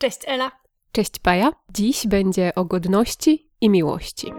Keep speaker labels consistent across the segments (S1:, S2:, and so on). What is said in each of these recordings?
S1: Cześć Ela.
S2: Cześć Paja. Dziś będzie o godności i miłości.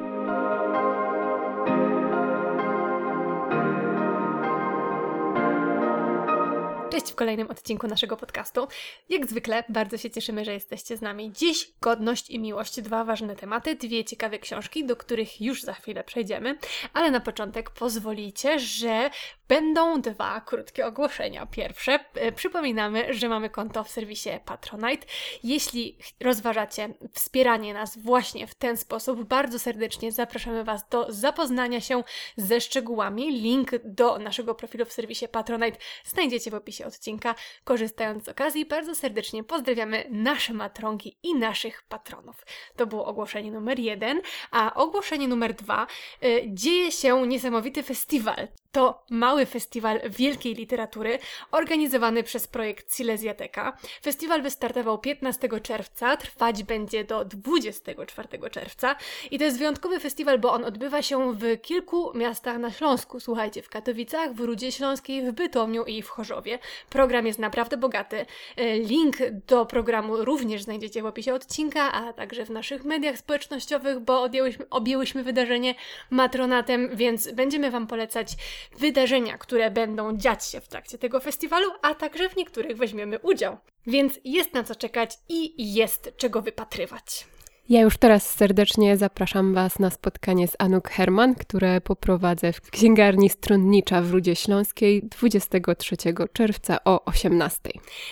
S1: Cześć w kolejnym odcinku naszego podcastu. Jak zwykle bardzo się cieszymy, że jesteście z nami. Dziś godność i miłość, dwa ważne tematy, dwie ciekawe książki, do których już za chwilę przejdziemy, ale na początek pozwolicie, że będą dwa krótkie ogłoszenia. Pierwsze, e, przypominamy, że mamy konto w serwisie Patronite. Jeśli rozważacie wspieranie nas właśnie w ten sposób, bardzo serdecznie zapraszamy Was do zapoznania się ze szczegółami. Link do naszego profilu w serwisie Patronite znajdziecie w opisie odcinka. Korzystając z okazji, bardzo serdecznie pozdrawiamy nasze matronki i naszych patronów. To było ogłoszenie numer jeden, a ogłoszenie numer dwa. Y, dzieje się niesamowity festiwal. To mały festiwal wielkiej literatury organizowany przez projekt Silesiateka. Festiwal wystartował 15 czerwca, trwać będzie do 24 czerwca i to jest wyjątkowy festiwal, bo on odbywa się w kilku miastach na Śląsku. Słuchajcie, w Katowicach, w Rudzie Śląskiej, w Bytomiu i w Chorzowie. Program jest naprawdę bogaty. E, link do programu również znajdziecie w opisie odcinka, a także w naszych mediach społecznościowych, bo odjęłyśmy, objęłyśmy wydarzenie matronatem, więc będziemy Wam polecać wydarzenia, które będą dziać się w trakcie tego festiwalu, a także w niektórych weźmiemy udział. Więc jest na co czekać i jest czego wypatrywać.
S2: Ja już teraz serdecznie zapraszam Was na spotkanie z Anuk Herman, które poprowadzę w księgarni Stronnicza w Rudzie Śląskiej 23 czerwca o 18.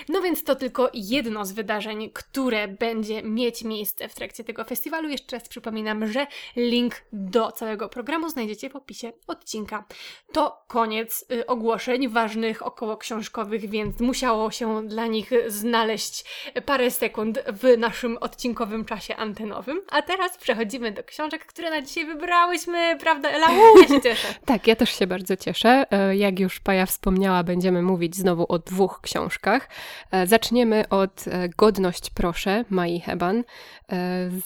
S1: No więc to tylko jedno z wydarzeń, które będzie mieć miejsce w trakcie tego festiwalu. Jeszcze raz przypominam, że link do całego programu znajdziecie w opisie odcinka. To koniec y, ogłoszeń ważnych około książkowych, więc musiało się dla nich znaleźć parę sekund w naszym odcinkowym czasie antenowym nowym. A teraz przechodzimy do książek, które na dzisiaj wybrałyśmy, prawda Ela? ja się cieszę.
S2: tak, ja też się bardzo cieszę. E, jak już Paja wspomniała, będziemy mówić znowu o dwóch książkach. E, zaczniemy od e, Godność proszę Mai Heban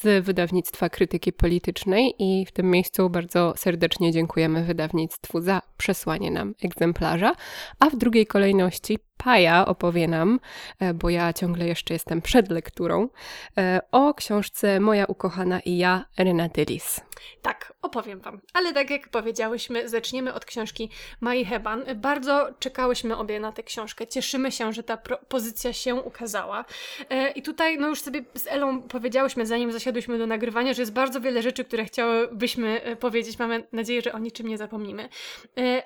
S2: z wydawnictwa Krytyki Politycznej i w tym miejscu bardzo serdecznie dziękujemy wydawnictwu za przesłanie nam egzemplarza, a w drugiej kolejności Paja opowie nam, e, bo ja ciągle jeszcze jestem przed lekturą, e, o książce Moja ukochana i ja, Renaty Lis.
S1: Tak, opowiem Wam. Ale tak jak powiedziałyśmy, zaczniemy od książki Mai Heban. Bardzo czekałyśmy obie na tę książkę. Cieszymy się, że ta pozycja się ukazała. E, I tutaj, no już sobie z Elą powiedziałyśmy, zanim zasiadłyśmy do nagrywania, że jest bardzo wiele rzeczy, które chciałybyśmy powiedzieć. Mamy nadzieję, że o niczym nie zapomnimy.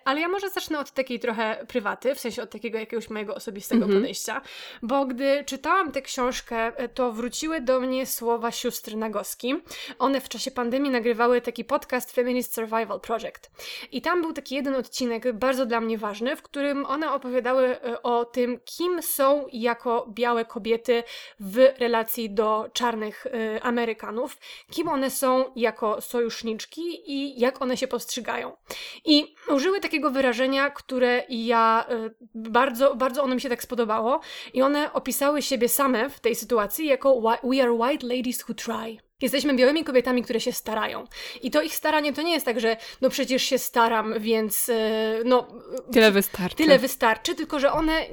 S1: Ale ja może zacznę od takiej trochę prywaty, w sensie od takiego jakiegoś mojego osobistego -hmm. podejścia, bo gdy czytałam tę książkę, e, to wróciły do mnie słowa sióstr Nagoski. One w czasie pandemii nagrywały taki podcast Feminist Survival Project. I tam był taki jeden odcinek, bardzo dla mnie ważny, w którym one opowiadały e, o tym, kim są jako białe kobiety w relacji do czarnych y, Amerykanów, kim one są jako sojuszniczki i jak one się postrzegają. I użyły takiego wyrażenia, które ja bardzo, bardzo bardzo ono mi się tak spodobało i one opisały siebie same w tej sytuacji jako We are white ladies who try. Jesteśmy białymi kobietami, które się starają. I to ich staranie to nie jest tak, że no przecież się staram, więc e, no...
S2: Tyle wystarczy.
S1: Tyle wystarczy, tylko że one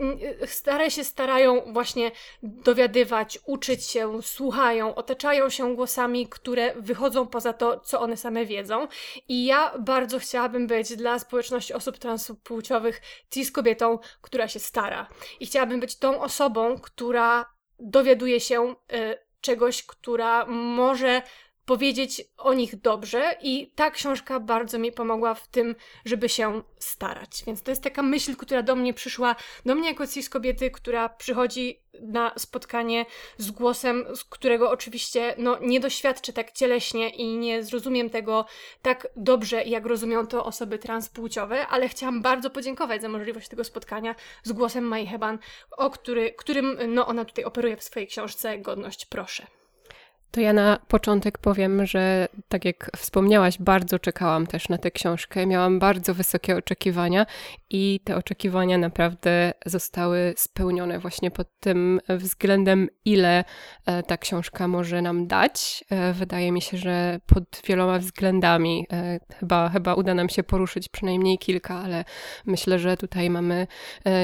S1: stare się starają właśnie dowiadywać, uczyć się, słuchają, otaczają się głosami, które wychodzą poza to, co one same wiedzą. I ja bardzo chciałabym być dla społeczności osób transpłciowych cis kobietą, która się stara. I chciałabym być tą osobą, która dowiaduje się... Y czegoś, która może powiedzieć o nich dobrze i ta książka bardzo mi pomogła w tym, żeby się starać. Więc to jest taka myśl, która do mnie przyszła, do mnie jako cis kobiety, która przychodzi na spotkanie z głosem, z którego oczywiście no, nie doświadczę tak cieleśnie i nie zrozumiem tego tak dobrze, jak rozumią to osoby transpłciowe, ale chciałam bardzo podziękować za możliwość tego spotkania z głosem Mai Heban, o który, którym no, ona tutaj operuje w swojej książce Godność proszę.
S2: To ja na początek powiem, że tak jak wspomniałaś, bardzo czekałam też na tę książkę. Miałam bardzo wysokie oczekiwania i te oczekiwania naprawdę zostały spełnione właśnie pod tym względem, ile e, ta książka może nam dać. E, wydaje mi się, że pod wieloma względami e, chyba, chyba uda nam się poruszyć przynajmniej kilka, ale myślę, że tutaj mamy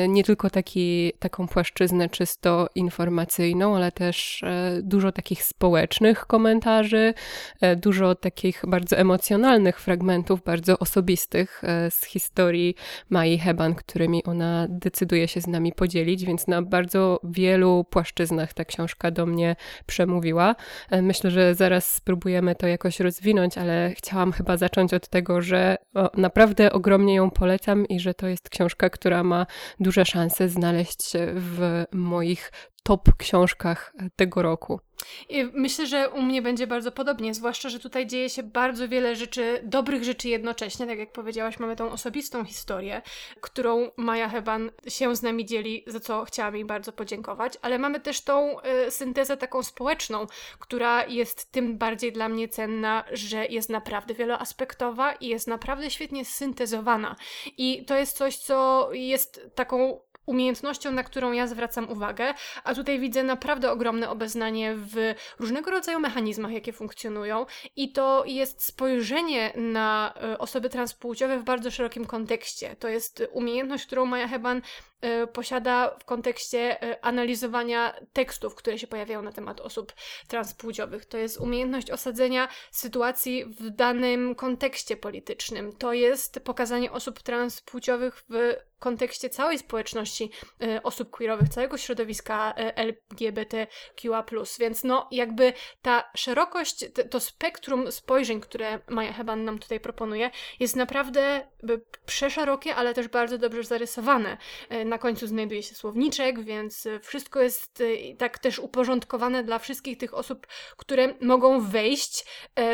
S2: nie tylko taki, taką płaszczyznę czysto informacyjną, ale też dużo takich społecznych komentarzy, e, dużo takich bardzo emocjonalnych fragmentów, bardzo osobistych e, z historii Mai Heban, którymi ona decyduje się z nami podzielić, więc na bardzo wielu płaszczyznach ta książka do mnie przemówiła. E, myślę, że zaraz spróbujemy to jakoś rozwinąć, ale chciałam chyba zacząć od tego, że naprawdę ogromnie ją polecam i że to jest książka, która ma duże szanse znaleźć się w moich top książkach tego roku.
S1: Myślę, że u mnie będzie bardzo podobnie, zwłaszcza, że tutaj dzieje się bardzo wiele rzeczy, dobrych rzeczy jednocześnie. Tak jak powiedziałaś, mamy tą osobistą historię, którą Maja Heban się z nami dzieli, za co chciałam jej bardzo podziękować, ale mamy też tą y, syntezę taką społeczną, która jest tym bardziej dla mnie cenna, że jest naprawdę wieloaspektowa i jest naprawdę świetnie syntezowana. I to jest coś, co jest taką umiejętnością, na którą ja zwracam uwagę, a tutaj widzę naprawdę ogromne obeznanie w różnego rodzaju mechanizmach, jakie funkcjonują i to jest spojrzenie na e, osoby transpłciowe w bardzo szerokim kontekście. To jest umiejętność, którą Maja Heban posiada w kontekście e, analizowania tekstów, które się pojawiają na temat osób transpłciowych. To jest umiejętność osadzenia sytuacji w danym kontekście politycznym. To jest pokazanie osób transpłciowych w kontekście całej społeczności y, osób queerowych, całego środowiska y, LGBTQA+. Więc no jakby ta szerokość, to spektrum spojrzeń, które Maja Heban nam tutaj proponuje, jest naprawdę przeszerokie, ale też bardzo dobrze zarysowane. Y, na końcu znajduje się słowniczek, więc wszystko jest tak też uporządkowane dla wszystkich tych osób, które mogą wejść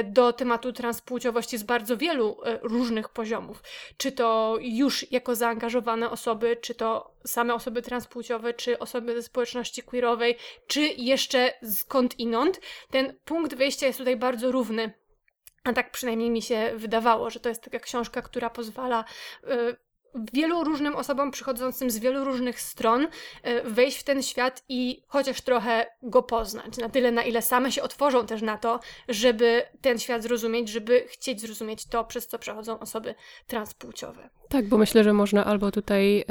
S1: do tematu transpłciowości z bardzo wielu różnych poziomów. Czy to już jako zaangażowane osoby, czy to same osoby transpłciowe, czy osoby ze społeczności queerowej, czy jeszcze skąd inąd, ten punkt wyjścia jest tutaj bardzo równy. A tak przynajmniej mi się wydawało, że to jest taka książka, która pozwala y, wielu różnym osobom przychodzącym z wielu różnych stron e, wejść w ten świat i chociaż trochę go poznać. Na tyle, na ile same się otworzą też na to, żeby ten świat zrozumieć, żeby chcieć zrozumieć to, przez co przechodzą osoby transpłciowe.
S2: Tak, bo myślę, że można albo tutaj y,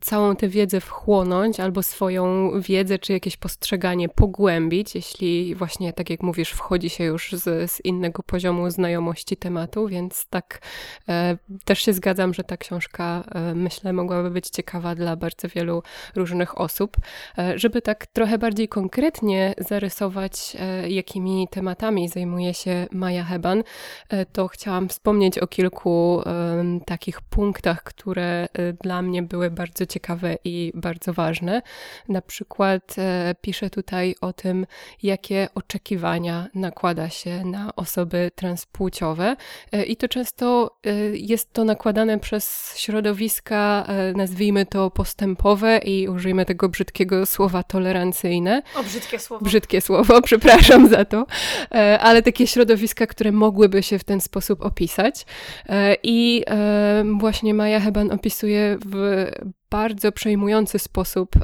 S2: całą tę wiedzę wchłonąć, albo swoją wiedzę czy jakieś postrzeganie pogłębić, jeśli właśnie, tak jak mówisz, wchodzi się już z, z innego poziomu znajomości tematu, więc tak y, też się zgadzam, że ta książka E, myślę mogłaby być ciekawa dla bardzo wielu różnych osób. Żeby tak trochę bardziej konkretnie zarysować, jakimi tematami zajmuje się Maja Heban, to chciałam wspomnieć o kilku takich punktach, które dla mnie były bardzo ciekawe i bardzo ważne. Na przykład piszę tutaj o tym, jakie oczekiwania nakłada się na osoby transpłciowe i to często jest to nakładane przez środowiska, e, nazwijmy to postępowe i użyjmy tego brzydkiego słowa tolerancyjne.
S1: O, brzydkie słowo.
S2: Brzydkie słowo, przepraszam za to, e, ale takie środowiska, które mogłyby się w ten sposób opisać. E, I właśnie Maja Heban opisuje w bardzo przejmujący sposób,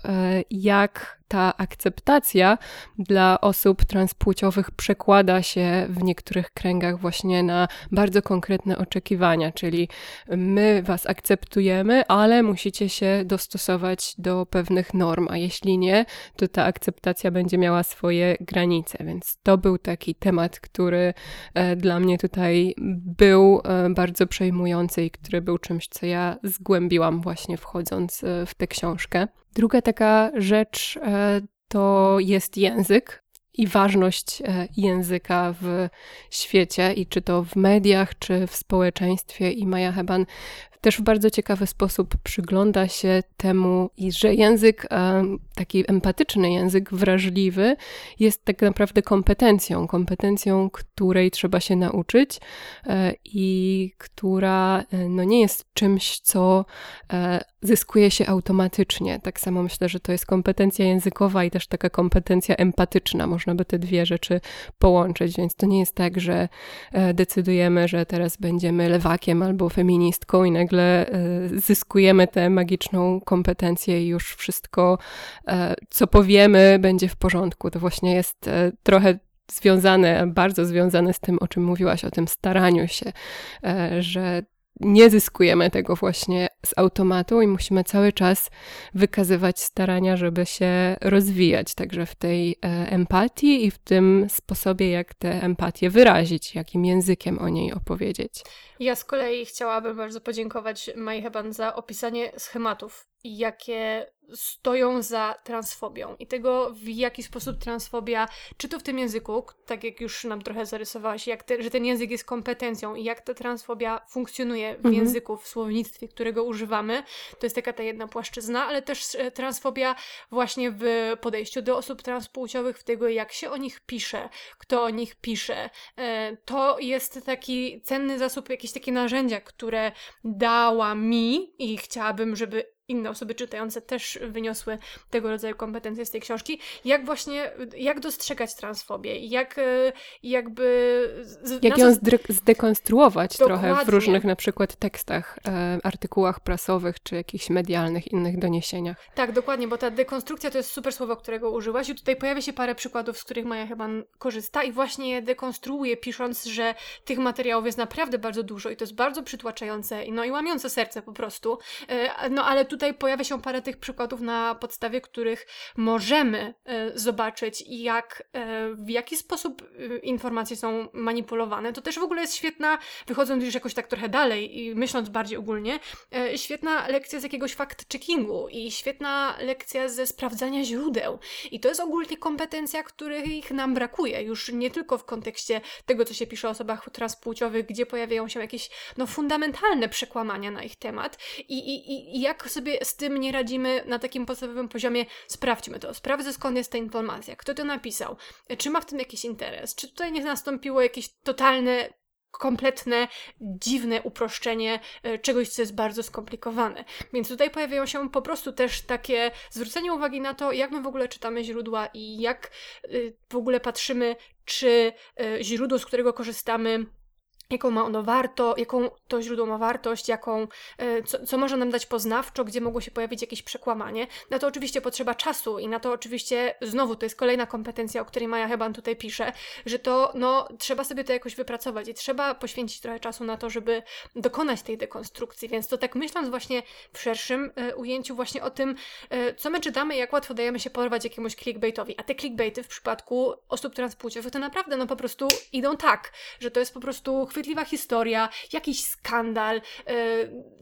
S2: jak ta akceptacja dla osób transpłciowych przekłada się w niektórych kręgach właśnie na bardzo konkretne oczekiwania, czyli my was akceptujemy, ale musicie się dostosować do pewnych norm, a jeśli nie, to ta akceptacja będzie miała swoje granice. Więc to był taki temat, który e, dla mnie tutaj był e, bardzo przejmujący i który był czymś, co ja zgłębiłam właśnie wchodząc e, w tę książkę. Druga taka rzecz e, to jest język i ważność e, języka w świecie, i czy to w mediach, czy w społeczeństwie. I Maja Heban też w bardzo ciekawy sposób przygląda się temu, że język, taki empatyczny język, wrażliwy, jest tak naprawdę kompetencją, kompetencją, której trzeba się nauczyć e, i która e, no, nie jest czymś, co e, zyskuje się automatycznie. Tak samo myślę, że to jest kompetencja językowa i też taka kompetencja empatyczna. Można by te dwie rzeczy połączyć, więc to nie jest tak, że decydujemy, że teraz będziemy lewakiem albo feministką i nagle zyskujemy tę magiczną kompetencję i już wszystko, co powiemy, będzie w porządku. To właśnie jest trochę związane, bardzo związane z tym, o czym mówiłaś, o tym staraniu się, e, że nie zyskujemy tego właśnie z automatu i musimy cały czas wykazywać starania, żeby się rozwijać, także w tej e, empatii i w tym sposobie, jak tę empatię wyrazić, jakim językiem o niej opowiedzieć.
S1: Ja z kolei chciałabym bardzo podziękować Mai Heban za opisanie schematów, jakie stoją za transfobią i tego, w jaki sposób transfobia, czy to w tym języku, tak jak już nam trochę zarysowałaś, jak te, że ten język jest kompetencją i jak ta transfobia funkcjonuje w mhm. języku, w słownictwie, którego używamy, to jest taka ta jedna płaszczyzna, ale też e, transfobia właśnie w podejściu do osób transpłciowych, w tego, jak się o nich pisze, kto o nich pisze. E, to jest taki cenny zasób, jakieś takie narzędzia, które dała mi i chciałabym, żeby inne osoby czytające też wyniosły tego rodzaju kompetencje z tej książki. Jak właśnie, jak dostrzegać transfobię? Jak e, jakby...
S2: Z, jak ją zdekonstruować Dokładnie. trochę w różnych na przykład tekstach, e, artykułach prasowych, czy jakichś medialnych, innych doniesieniach.
S1: Tak, dokładnie, bo ta dekonstrukcja to jest super słowo, którego użyłaś i tutaj pojawia się parę przykładów, z których Maja chyba korzysta i właśnie je dekonstruuje, pisząc, że tych materiałów jest naprawdę bardzo dużo i to jest bardzo przytłaczające no i łamiące serce po prostu. E, no ale tu tutaj pojawia się parę tych przykładów, na podstawie których możemy e, zobaczyć, jak, e, w jaki sposób e, informacje są manipulowane. To też w ogóle jest świetna, wychodząc już jakoś tak trochę dalej i myśląc bardziej ogólnie, świetna lekcja z jakiegoś fact-checkingu i świetna lekcja ze sprawdzania źródeł. I to jest ogólnie kompetencja, których nam brakuje, już nie tylko w kontekście tego, co się pisze o osobach transpłciowych, gdzie pojawiają się jakieś no, fundamentalne przekłamania na ich temat i, i, i jak sobie sobie z tym nie radzimy na takim podstawowym poziomie, sprawdźmy to. Sprawdzę skąd jest ta informacja, kto to napisał, czy ma w tym jakiś interes, czy tutaj nie nastąpiło jakieś totalne kompletne, dziwne uproszczenie e, czegoś, co jest bardzo skomplikowane. Więc tutaj pojawiają się po prostu też takie zwrócenie uwagi na to, jak my w ogóle czytamy źródła i jak e, w ogóle patrzymy, czy e, źródło, z którego korzystamy, jaką ma ono warto, jaką to źródło ma wartość, jaką, e, co, co może nam dać poznawczo, gdzie mogło się pojawić jakieś przekłamanie. Na to oczywiście potrzeba czasu i na to oczywiście, znowu, to jest kolejna kompetencja, o której Maja Heban tutaj pisze, że to, no, trzeba sobie to jakoś wypracować i trzeba poświęcić trochę czasu na to, żeby dokonać tej dekonstrukcji, więc to tak myśląc właśnie w szerszym e, ujęciu właśnie o tym, e, co my czytamy, jak łatwo dajemy się porwać jakiemuś clickbaitowi, a te clickbaity w przypadku osób transpłciowych to naprawdę, no po prostu idą tak, że to jest po prostu chwytliwa historia, jakiś skandal, e,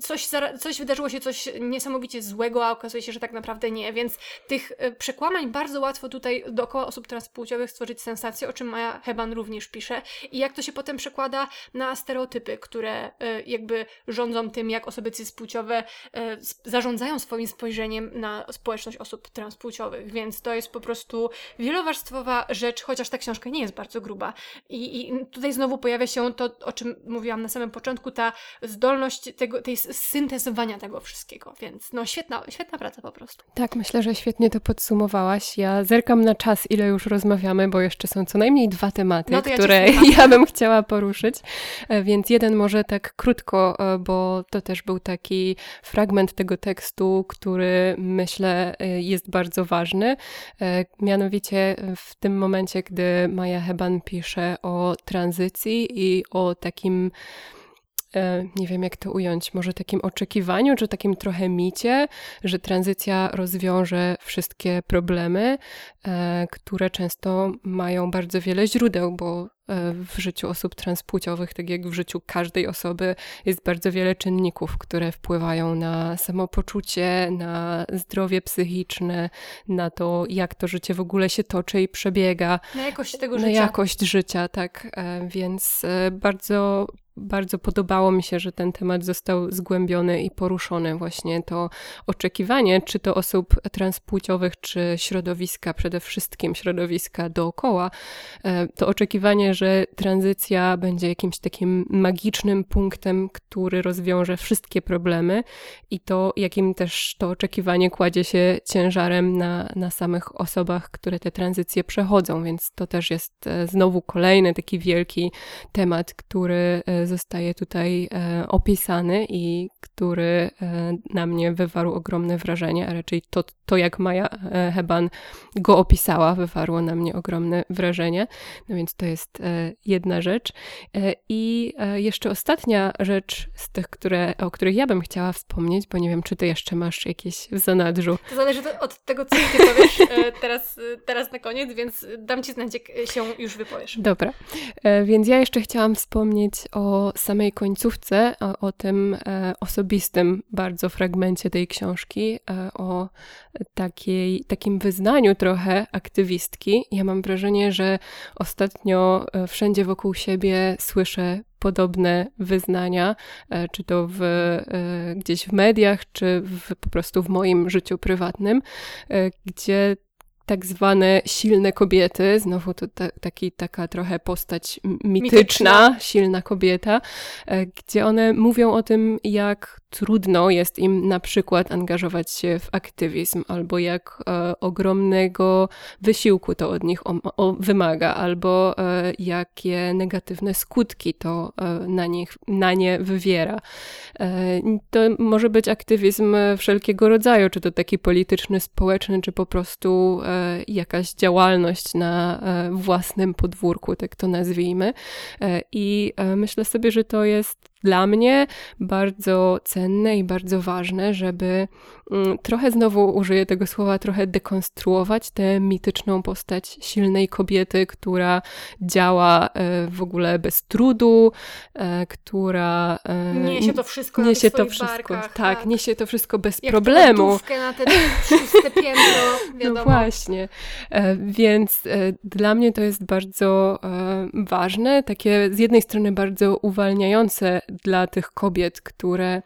S1: coś, coś wydarzyło się, coś niesamowicie złego, a okazuje się, że tak naprawdę nie, więc tych e, przekłamań bardzo łatwo tutaj dookoła osób transpłciowych stworzyć sensację, o czym Maja Heban również pisze. I jak to się potem przekłada na stereotypy, które e, jakby rządzą tym, jak osoby cispłciowe zarządzają swoim spojrzeniem na społeczność osób transpłciowych, więc to jest po prostu wielowarstwowa rzecz, chociaż ta książka nie jest bardzo gruba. I, i tutaj znowu pojawia się to, o czym mówiłam na samym początku, ta zdolność tego, tej syntezowania tego wszystkiego, więc no świetna, świetna praca po prostu.
S2: Tak, myślę, że świetnie to podsumowałaś. Ja zerkam na czas, ile już rozmawiamy, bo jeszcze są co najmniej dwa tematy, no które ja, ja bym chciała poruszyć, e, więc jeden może tak krótko, e, bo to też był taki fragment tego tekstu, który myślę e, jest bardzo ważny. Mianowicie w tym momencie, gdy Maja Heban pisze o tranzycji i o takim nie wiem jak to ująć, może takim oczekiwaniu, czy takim trochę micie, że tranzycja rozwiąże wszystkie problemy, e, które często mają bardzo wiele źródeł, bo e, w życiu osób transpłciowych, tak jak w życiu każdej osoby, jest bardzo wiele czynników, które wpływają na samopoczucie, na zdrowie psychiczne, na to, jak to życie w ogóle się toczy i przebiega.
S1: Na jakość tego
S2: życia. Na jakość życia, tak. Więc bardzo bardzo podobało mi się, że ten temat został zgłębiony i poruszony. Właśnie to oczekiwanie, czy to osób transpłciowych, czy środowiska, przede wszystkim środowiska dookoła, e, to oczekiwanie, że tranzycja będzie jakimś takim magicznym punktem, który rozwiąże wszystkie problemy i to, jakim też to oczekiwanie kładzie się ciężarem na, na samych osobach, które te tranzycje przechodzą, więc to też jest e, znowu kolejny taki wielki temat, który e, zostaje tutaj e, opisany i który na mnie wywarł ogromne wrażenie, a raczej to, to jak Maja Heban go opisała, wywarło na mnie ogromne wrażenie. No więc to jest jedna rzecz. I jeszcze ostatnia rzecz z tych, które, o których ja bym chciała wspomnieć, bo nie wiem, czy ty jeszcze masz jakieś w zanadrzu.
S1: To zależy od tego, co ty powiesz teraz, teraz na koniec, więc dam ci znać, jak się już wypowiesz.
S2: Dobra, e, więc ja jeszcze chciałam wspomnieć o samej końcówce, o, o tym e, osobistym bardzo fragmencie tej książki, e, o takiej, takim wyznaniu trochę aktywistki. Ja mam wrażenie, że ostatnio wszędzie wokół siebie słyszę podobne wyznania, czy to w, gdzieś w mediach, czy w, po prostu w moim życiu prywatnym, gdzie tak zwane silne kobiety, znowu to ta, taki, taka trochę postać mityczna, mityczna, silna kobieta, e, gdzie one mówią o tym, jak trudno jest im na przykład angażować się w aktywizm, albo jak e, ogromnego wysiłku to od nich o, o, wymaga, albo e, jakie negatywne skutki to e, na, nich, na nie wywiera. E, to może być aktywizm wszelkiego rodzaju, czy to taki polityczny, społeczny, czy po prostu e, jakaś działalność na e, własnym podwórku, tak to nazwijmy. I myślę sobie, że to jest dla mnie bardzo cenne i bardzo ważne, żeby mm, trochę znowu użyję tego słowa, trochę dekonstruować tę mityczną postać silnej kobiety, która działa e, w ogóle bez trudu, e, która
S1: e, niesie to wszystko niesie to wszystko, barkach,
S2: tak, tak, niesie to wszystko bez Jak problemu.
S1: na te szóste piętro, wiadomo.
S2: No właśnie. Więc dla mnie to jest bardzo ważne, takie z jednej strony bardzo uwalniające dla tych kobiet, które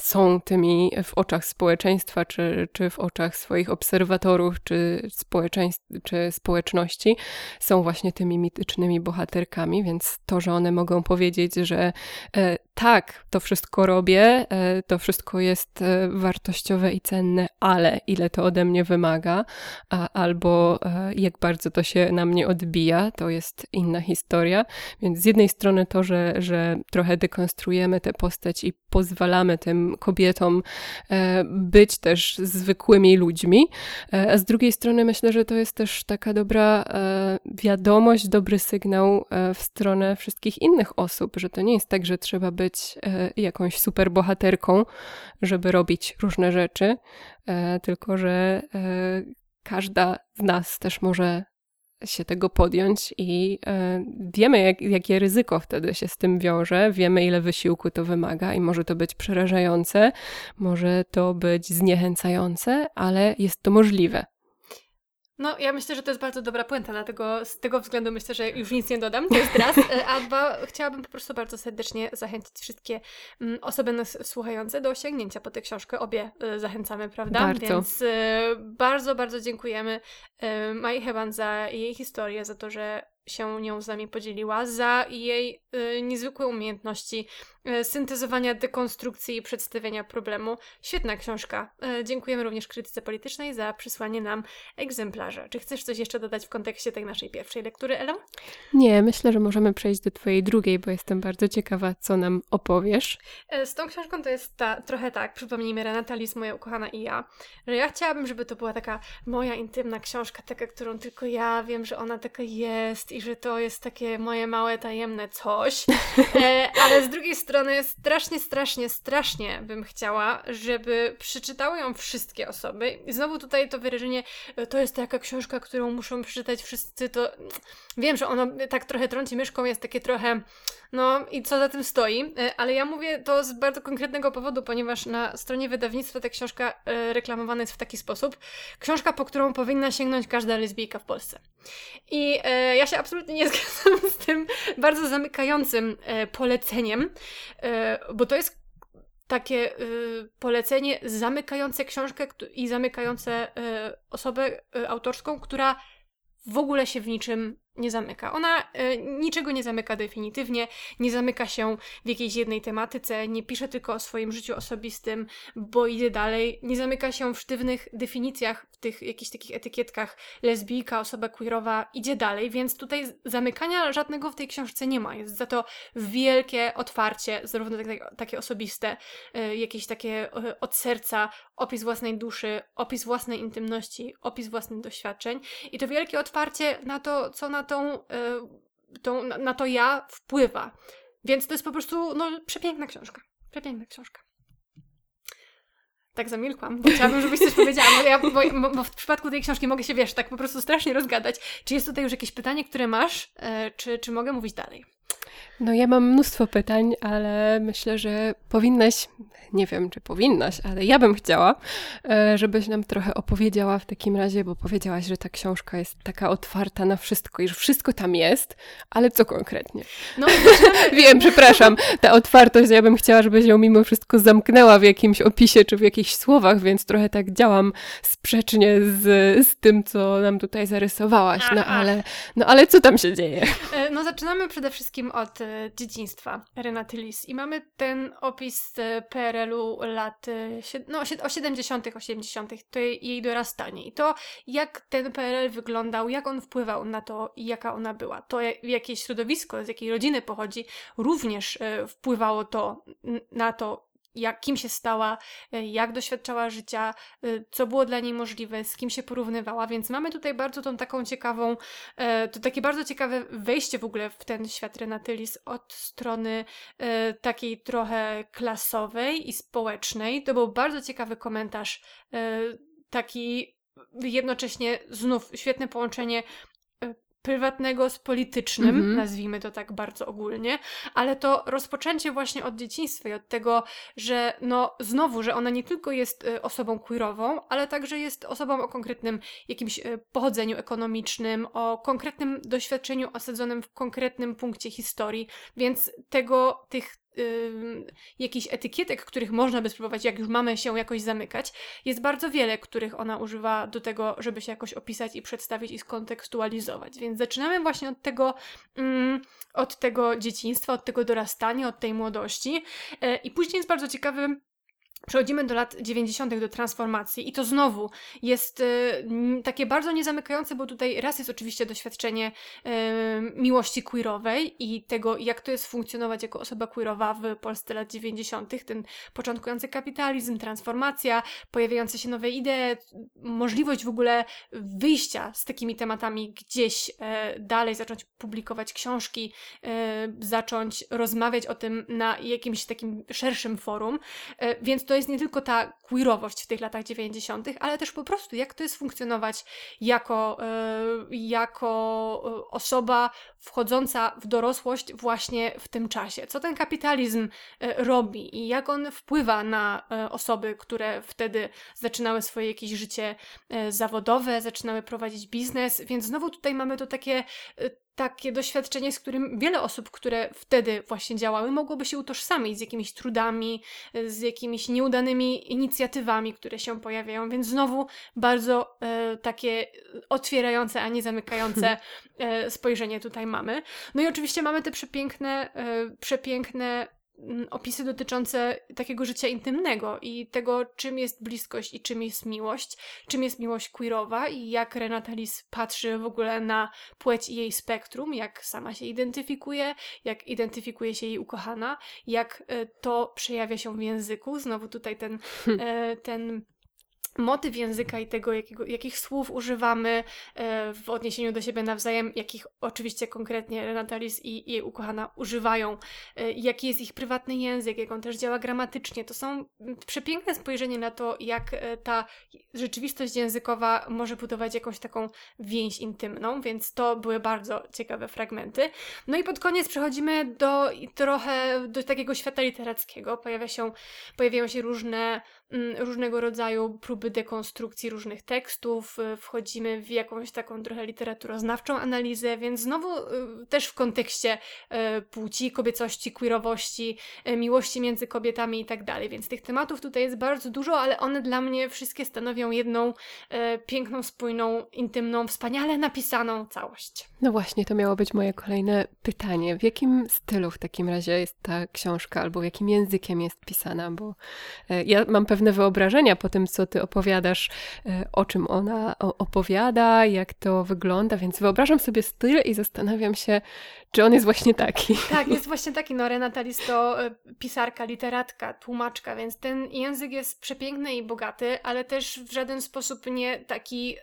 S2: są tymi w oczach społeczeństwa, czy, czy w oczach swoich obserwatorów, czy, czy społeczności, są właśnie tymi mitycznymi bohaterkami, więc to, że one mogą powiedzieć, że e, tak, to wszystko robię, e, to wszystko jest e, wartościowe i cenne, ale ile to ode mnie wymaga, albo e, jak bardzo to się na mnie odbija, to jest inna historia. Więc z jednej strony to, że, że trochę dekonstruujemy tę postać i pozwalamy tym kobietom być też zwykłymi ludźmi, a z drugiej strony myślę, że to jest też taka dobra wiadomość, dobry sygnał w stronę wszystkich innych osób, że to nie jest tak, że trzeba być być e, jakąś super bohaterką, żeby robić różne rzeczy, e, tylko że e, każda z nas też może się tego podjąć i wiemy, jak, jakie ryzyko wtedy się z tym wiąże, wiemy, ile wysiłku to wymaga i może to być przerażające, może to być zniechęcające, ale jest to możliwe.
S1: No, ja myślę, że to jest bardzo dobra puenta, dlatego z tego względu myślę, że już nic nie dodam, to jest raz. E, a dwa, chciałabym po prostu bardzo serdecznie zachęcić wszystkie mm, osoby nas słuchające do sięgnięcia po tę książkę. Obie e, zachęcamy, prawda?
S2: Bardzo.
S1: Więc e, bardzo, bardzo dziękujemy Mai Heban za jej historię, za to, że się nią z nami podzieliła, za jej niezwykłe umiejętności syntezowania, dekonstrukcji i przedstawienia problemu. Świetna książka. Y, dziękujemy również krytyce politycznej za przysłanie nam egzemplarza. Czy chcesz coś jeszcze dodać w kontekście tej naszej pierwszej lektury, Elo?
S2: Nie, myślę, że możemy przejść do Twojej drugiej, bo jestem bardzo ciekawa, co nam opowiesz.
S1: E, z tą książką to jest ta, trochę tak, przypomnijmy, Renata Lis, moja ukochana i ja, że ja chciałabym, żeby to była taka moja intymna książka, taka, którą tylko ja wiem, że ona taka jest i że to jest takie moje małe, tajemne coś. E, ale z drugiej strony strasznie, strasznie, strasznie bym chciała, żeby przeczytały ją wszystkie osoby. I znowu tutaj to wyrażenie, e, to jest taka książka, którą muszą przeczytać wszyscy, to wiem, że ono tak trochę trąci myszką, jest takie trochę, no i co za tym stoi, e, ale ja mówię to z bardzo konkretnego powodu, ponieważ na stronie wydawnictwa ta książka reklamowana jest w taki sposób. Książka, po którą powinna sięgnąć każda lesbijka w Polsce. I ja się absolutnie nie zgadzam z tym bardzo zamykającym e, poleceniem, e, bo to jest takie polecenie zamykające książkę i zamykające osobę autorską, która w ogóle się w niczym nie zamyka. Ona y, niczego nie zamyka definitywnie, nie zamyka się w jakiejś jednej tematyce, nie pisze tylko o swoim życiu osobistym, bo idzie dalej, nie zamyka się w sztywnych definicjach, w tych jakichś takich etykietkach lesbijka, osoba queerowa, idzie dalej, więc tutaj zamykania żadnego w tej książce nie ma. Jest za to wielkie otwarcie, zarówno takie, takie osobiste, y, jakieś takie y, od serca, opis własnej duszy, opis własnej intymności, opis własnych doświadczeń i to wielkie otwarcie na to, co na tą, y, tą na, na to ja wpływa. Więc to jest po prostu no, przepiękna książka. Przepiękna książka. Tak zamilkłam, bo chciałabym, żebyś coś powiedziała, bo, ja, bo, bo, w przypadku tej książki mogę się, wiesz, tak po prostu strasznie rozgadać. Czy jest tutaj już jakieś pytanie, które masz, e, czy, czy mogę mówić dalej?
S2: No ja mam mnóstwo pytań, ale myślę, że powinnaś, nie wiem czy powinnaś, ale ja bym chciała, e, żebyś nam trochę opowiedziała w takim razie, bo powiedziałaś, że ta książka jest taka otwarta na wszystko i że wszystko tam jest, ale co konkretnie? No, wiem, przepraszam, ta otwartość, ja bym chciała, żebyś ją mimo wszystko zamknęła w jakimś opisie czy w jakichś słowach, więc trochę tak działam sprzecznie z, z tym, co nam tutaj zarysowałaś, no ale, no ale co tam się dzieje?
S1: E, no zaczynamy przede wszystkim od e, dzieciństwa Renaty Lis i mamy ten opis e, PRL-u lat no, o 70., 80., to jej dorastanie i to, jak ten PRL wyglądał, jak on wpływał na to jaka ona była. To, jakie środowisko, z jakiej rodziny pochodzi, również wpływało to na to, jak, kim się stała, e, jak doświadczała życia, e, co było dla niej możliwe, z kim się porównywała, więc mamy tutaj bardzo tą taką ciekawą, e, to takie bardzo ciekawe wejście w ogóle w ten świat Renatylis od strony takiej trochę klasowej i społecznej. To był bardzo ciekawy komentarz, taki jednocześnie znów świetne połączenie prywatnego z politycznym, mm -hmm. nazwijmy to tak bardzo ogólnie, ale to rozpoczęcie właśnie od dzieciństwa i od tego, że no znowu, że ona nie tylko jest y, osobą queerową, ale także jest osobą o konkretnym jakimś y, pochodzeniu ekonomicznym, o konkretnym doświadczeniu osadzonym w konkretnym punkcie historii, więc tego, tych jakichś etykietek, których można by spróbować, jak już mamy się jakoś zamykać, jest bardzo wiele, których ona używa do tego, żeby się jakoś opisać i przedstawić i skontekstualizować. Więc zaczynamy właśnie od tego, od tego dzieciństwa, od tego dorastania, od tej młodości. Yy, I później jest bardzo ciekawy Przechodzimy do lat 90. do transformacji, i to znowu jest y, takie bardzo niezamykające, bo tutaj raz jest oczywiście doświadczenie y, miłości queerowej i tego, jak to jest funkcjonować jako osoba queerowa w Polsce lat 90., ten początkujący kapitalizm, transformacja, pojawiające się nowe idee, możliwość w ogóle wyjścia z takimi tematami gdzieś y, dalej, zacząć publikować książki, e, zacząć rozmawiać o tym na jakimś takim szerszym forum, więc to jest nie tylko ta queerowość w tych latach 90., ale też po prostu jak to jest funkcjonować jako, yy, jako e, osoba wchodząca w dorosłość właśnie w tym czasie. Co ten kapitalizm yy, robi i jak on wpływa na osoby, które wtedy zaczynały swoje jakieś życie zawodowe, zaczynały prowadzić biznes, więc znowu tutaj mamy to takie takie doświadczenie, z którym wiele osób, które wtedy właśnie działały, mogłoby się utożsamić z jakimiś trudami, z jakimiś nieudanymi inicjatywami, które się pojawiają, więc znowu bardzo e, takie otwierające, a nie zamykające e, spojrzenie tutaj mamy. No i oczywiście mamy te przepiękne, e, przepiękne opisy dotyczące takiego życia intymnego i tego, czym jest bliskość i czym jest miłość, czym jest miłość queerowa i jak Renata Lis patrzy w ogóle na płeć i jej spektrum, jak sama się identyfikuje, jak identyfikuje się jej ukochana, jak e, to przejawia się w języku. Znowu tutaj ten, e, ten motyw języka i tego, jakiego, jakich słów używamy e, w odniesieniu do siebie nawzajem, jakich oczywiście konkretnie Renatalis i, jej ukochana używają, e, jaki jest ich prywatny język, jak on też działa gramatycznie. To są przepiękne spojrzenie na to, jak e, ta rzeczywistość językowa może budować jakąś taką więź intymną, więc to były bardzo ciekawe fragmenty. No i pod koniec przechodzimy do trochę do takiego świata literackiego. Pojawia się, pojawiają się różne różnego rodzaju próby dekonstrukcji różnych tekstów, y, wchodzimy w jakąś taką trochę literaturoznawczą analizę, więc znowu y, też w kontekście y, płci, kobiecości, queerowości, miłości między kobietami i tak dalej. Więc tych tematów tutaj jest bardzo dużo, ale one dla mnie wszystkie stanowią jedną piękną, spójną, intymną, wspaniale napisaną całość.
S2: No właśnie, to miało być moje kolejne pytanie. W jakim stylu w takim razie jest ta książka, albo jakim językiem jest pisana? Bo ja mam pewne wyobrażenia po tym, co ty opowiadasz, e, o czym ona opowiada, jak to wygląda, więc wyobrażam sobie styl i zastanawiam się, czy on jest właśnie taki.
S1: Tak, jest właśnie taki. No, Renata Lis to e, pisarka, literatka, tłumaczka, więc ten język jest przepiękny i bogaty, ale też w żaden sposób nie taki,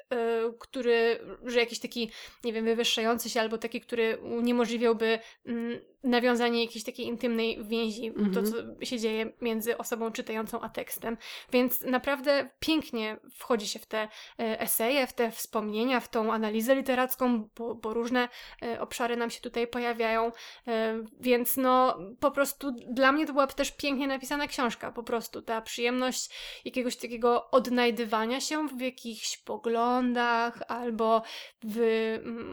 S1: który, że jakiś taki, nie wiem, wywyższający się, albo taki, który uniemożliwiałby mm, nawiązanie jakiejś takiej intymnej więzi, mm -hmm. to
S2: mhm.
S1: co się dzieje między osobą czytającą a tekstem. Więc naprawdę pięknie wchodzi się w te e, eseje, w te wspomnienia, w tą analizę literacką, bo, bo różne e, obszary nam się tutaj pojawiają. E, więc no po prostu dla mnie to była też pięknie napisana książka, po prostu ta przyjemność jakiegoś takiego odnajdywania się w jakichś poglądach albo w,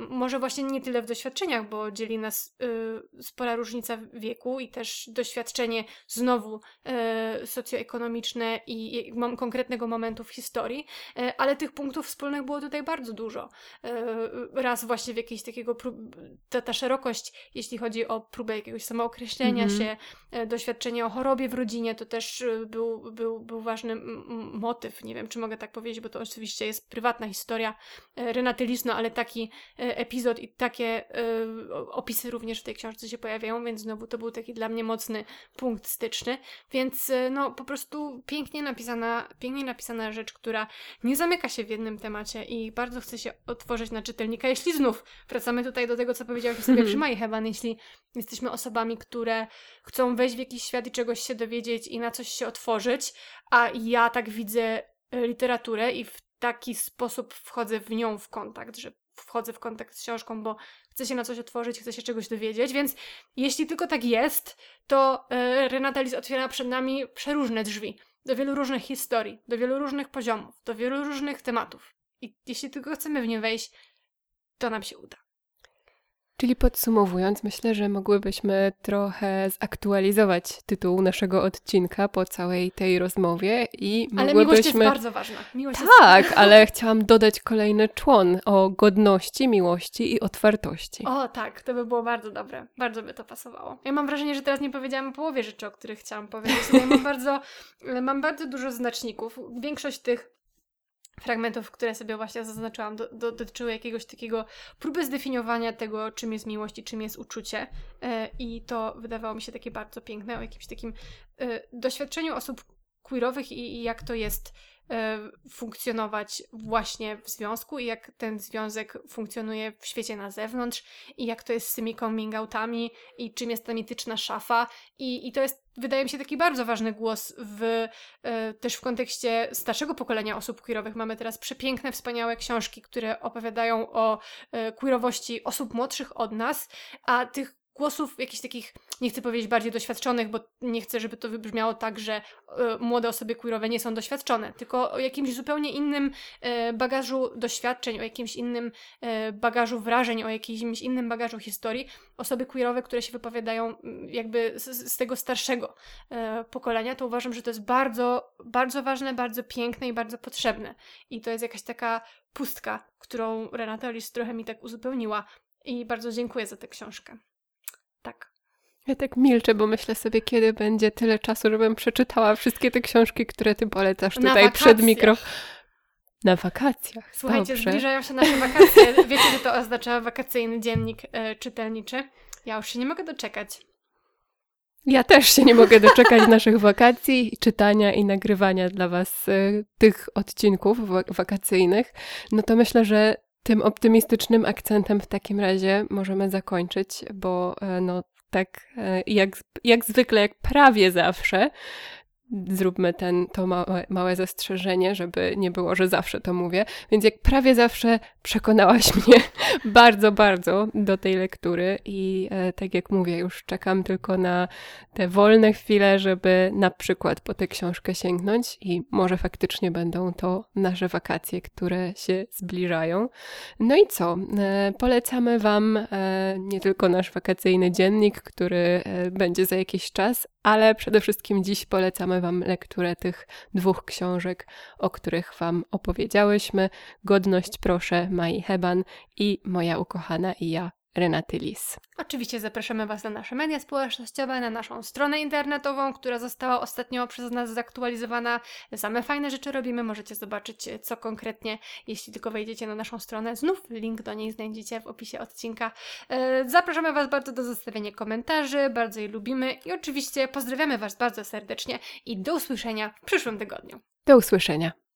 S1: może właśnie nie tyle w doświadczeniach, bo dzieli nas y, spora różnica wieku i też doświadczenie znowu e, socjoekonomiczne i, mom, konkretnego momentu w historii, e, ale tych punktów wspólnych było tutaj bardzo dużo. E, raz właśnie w jakiejś takiego ta, ta szerokość, jeśli chodzi o próbę jakiegoś samookreślenia -hmm. się, e, doświadczenie o chorobie w rodzinie, to też był, był, był ważny motyw. Nie wiem, czy mogę tak powiedzieć, bo to oczywiście jest prywatna historia Renaty Lisno, ale taki epizod i takie opisy również w tej książce się pojawiają, więc znowu to był taki dla mnie mocny punkt styczny, więc no po prostu pięknie napisana, pięknie napisana rzecz, która nie zamyka się w jednym temacie i bardzo chce się otworzyć na czytelnika. Jeśli znów wracamy tutaj do tego, co powiedziałeś sobie przy Mai Heban, jeśli jesteśmy osobami, które chcą wejść w jakiś świat i czegoś się dowiedzieć i na coś się otworzyć, a ja tak widzę e, literaturę i w taki sposób wchodzę w nią w kontakt, że wchodzę w kontakt z książką, bo chcę się na coś otworzyć, chcę się czegoś dowiedzieć, więc jeśli tylko tak jest, to yy, Renata Lis otwiera przed nami przeróżne drzwi do wielu różnych historii, do wielu różnych poziomów, do wielu różnych tematów. I jeśli tylko chcemy w nie wejść, to nam się uda.
S2: Czyli podsumowując, myślę, że mogłybyśmy trochę zaktualizować tytuł naszego odcinka po całej tej rozmowie i
S1: ale
S2: mogłybyśmy...
S1: miłość jest bardzo ważna. Miłość
S2: tak,
S1: jest...
S2: ale chciałam dodać kolejny człon o godności, miłości i otwartości.
S1: O tak, to by było bardzo dobre. Bardzo by to pasowało. Ja mam wrażenie, że teraz nie powiedziałam połowie rzeczy, o których chciałam powiedzieć. Ja mam bardzo, mam bardzo dużo znaczników. Większość tych fragmentów, które sobie właśnie zaznaczyłam, do, do, dotyczyły jakiegoś takiego próby zdefiniowania tego, czym jest miłość i czym jest uczucie. E, I to wydawało mi się takie bardzo piękne, o jakimś takim e, doświadczeniu osób queerowych i, i jak to jest funkcjonować właśnie w związku i jak ten związek funkcjonuje w świecie na zewnątrz i jak to jest z tymi coming outami i czym jest ta mityczna szafa i, i to jest wydaje mi się taki bardzo ważny głos w, e, też w kontekście starszego pokolenia osób queerowych. Mamy teraz przepiękne, wspaniałe książki, które opowiadają o e, queerowości osób młodszych od nas, a tych głosów jakichś takich, nie chcę powiedzieć bardziej doświadczonych, bo nie chcę, żeby to wybrzmiało tak, że y, młode osoby queerowe nie są doświadczone, tylko o jakimś zupełnie innym y, bagażu doświadczeń, o jakimś innym y, bagażu wrażeń, o jakimś innym bagażu historii. Osoby queerowe, które się wypowiadają jakby z, z tego starszego pokolenia, to uważam, że to jest bardzo, bardzo ważne, bardzo piękne i bardzo potrzebne. I to jest jakaś taka pustka, którą Renata Lis trochę mi tak uzupełniła. I bardzo dziękuję za tę książkę. Tak.
S2: Ja tak milczę, bo myślę sobie, kiedy będzie tyle czasu, żebym przeczytała wszystkie te książki, które ty polecasz tutaj przed mikro. Na wakacjach.
S1: Słuchajcie,
S2: Dobrze.
S1: zbliżają się nasze wakacje. Wiecie, że to oznacza wakacyjny dziennik e, czytelniczy. Ja już się nie mogę doczekać.
S2: Ja też się nie mogę doczekać naszych wakacji, czytania i nagrywania dla Was y, tych odcinków wakacyjnych. No to myślę, że tym optymistycznym akcentem w takim razie możemy zakończyć, bo e, no tak e, jak, jak zwykle, jak prawie zawsze, zróbmy ten, to małe, małe zastrzeżenie, żeby nie było, że zawsze to mówię. Więc jak prawie zawsze przekonałaś mnie bardzo, bardzo do tej lektury i e, tak jak mówię, już czekam tylko na te wolne chwile, żeby na przykład po tę książkę sięgnąć i może faktycznie będą to nasze wakacje, które się zbliżają. No i co? E, polecamy Wam e, nie tylko nasz wakacyjny dziennik, który e, będzie za jakiś czas, ale przede wszystkim dziś polecamy Wam lekturę tych dwóch książek, o których Wam opowiedziałyśmy. Godność proszę Mai Heban i Moja ukochana i ja Renaty Lis.
S1: Oczywiście zapraszamy Was na nasze media społecznościowe, na naszą stronę internetową, która została ostatnio przez nas zaktualizowana. Same fajne rzeczy robimy, możecie zobaczyć co konkretnie, jeśli tylko wejdziecie na naszą stronę. Znów link do niej znajdziecie w opisie odcinka. E, zapraszamy Was bardzo do zostawienia komentarzy, bardzo je lubimy i oczywiście pozdrawiamy Was bardzo serdecznie i do usłyszenia w przyszłym tygodniu.
S2: Do usłyszenia.